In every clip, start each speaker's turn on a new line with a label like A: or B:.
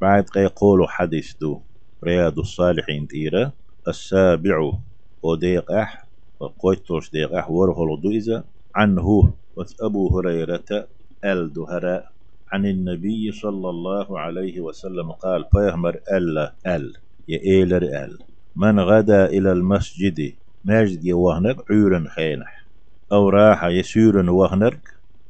A: بعد قولوا حديث دو. رياض الصالحين تيرا السابع وديق أح وقويتوش ديق أح ورهل دو إذا. عنه أبو هريرة الدهراء. عن النبي صلى الله عليه وسلم قال فيهمر ألا أل. يا أل. من غدا إلى المسجد ماجد يوهنك عورا خينح. أو راح يسير وهنرك.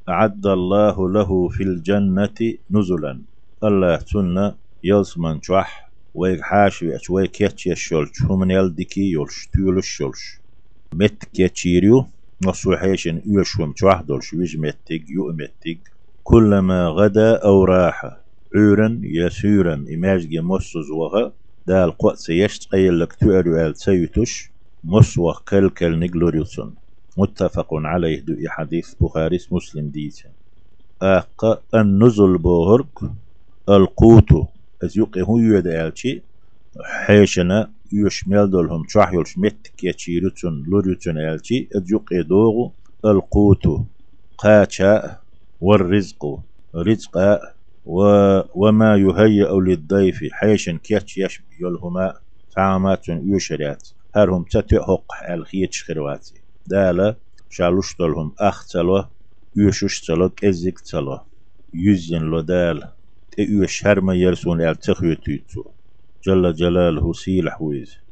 A: أعد الله له في الجنة نزلا. الله تنا يلسمن شوح ويك حاشي أش ويك يتش يشولش هم يلدكي يولش تيولش شولش. مت كيتشيريو نصو حيشن يوشوم شوح دولش ويج متك يو متك كلما غدا أو راح عورا يسيرا إماج جموسز وها دال قوة يشت قيل لك تؤرو آل سيتش مسوى كل نجلوريوسون متفق عليه دو حديث بخاري مسلم ديتا أق النزل بوهرك. القوت. از يقي هو يدالشي حيشنا يشمل دولهم. شح يلش متك يتشيرتون لوريتون الشي از يقي دوغو القوت. قاچا والرزق. رزق و... وما يهيأ للضيف. حيشن كيتش يش يلهما طعامات يشريات. هرهم تتحق الخيتش خرواتي دالا شالوشتلهم أختلو يوشوشتلو كزيكتلو يزين لو دال تيوش هرما يرسون التخيو تيتو جل جلاله سيلح ويز